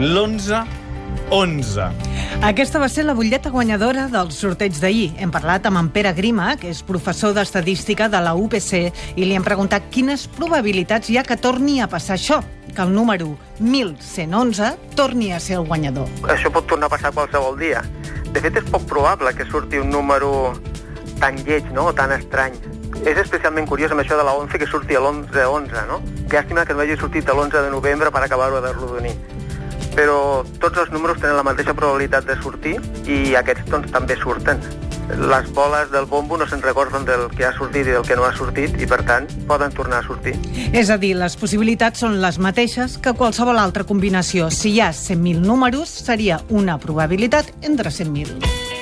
L'11, 11. Aquesta va ser la butlleta guanyadora del sorteig d'ahir. Hem parlat amb en Pere Grima, que és professor d'estadística de la UPC, i li hem preguntat quines probabilitats hi ha que torni a passar això, que el número 1111 torni a ser el guanyador. Això pot tornar a passar qualsevol dia. De fet, és poc probable que surti un número tan lleig, no?, o tan estrany. És especialment curiós amb això de la 11 que surti a l'11-11, no? Llàstima que no hagi sortit a l'11 de novembre per acabar-ho de rodonir. Però tots els números tenen la mateixa probabilitat de sortir i aquests doncs, també surten. Les boles del bombo no se'n recorden del que ha sortit i del que no ha sortit i, per tant, poden tornar a sortir. És a dir, les possibilitats són les mateixes que qualsevol altra combinació. Si hi ha 100.000 números, seria una probabilitat entre 100.000.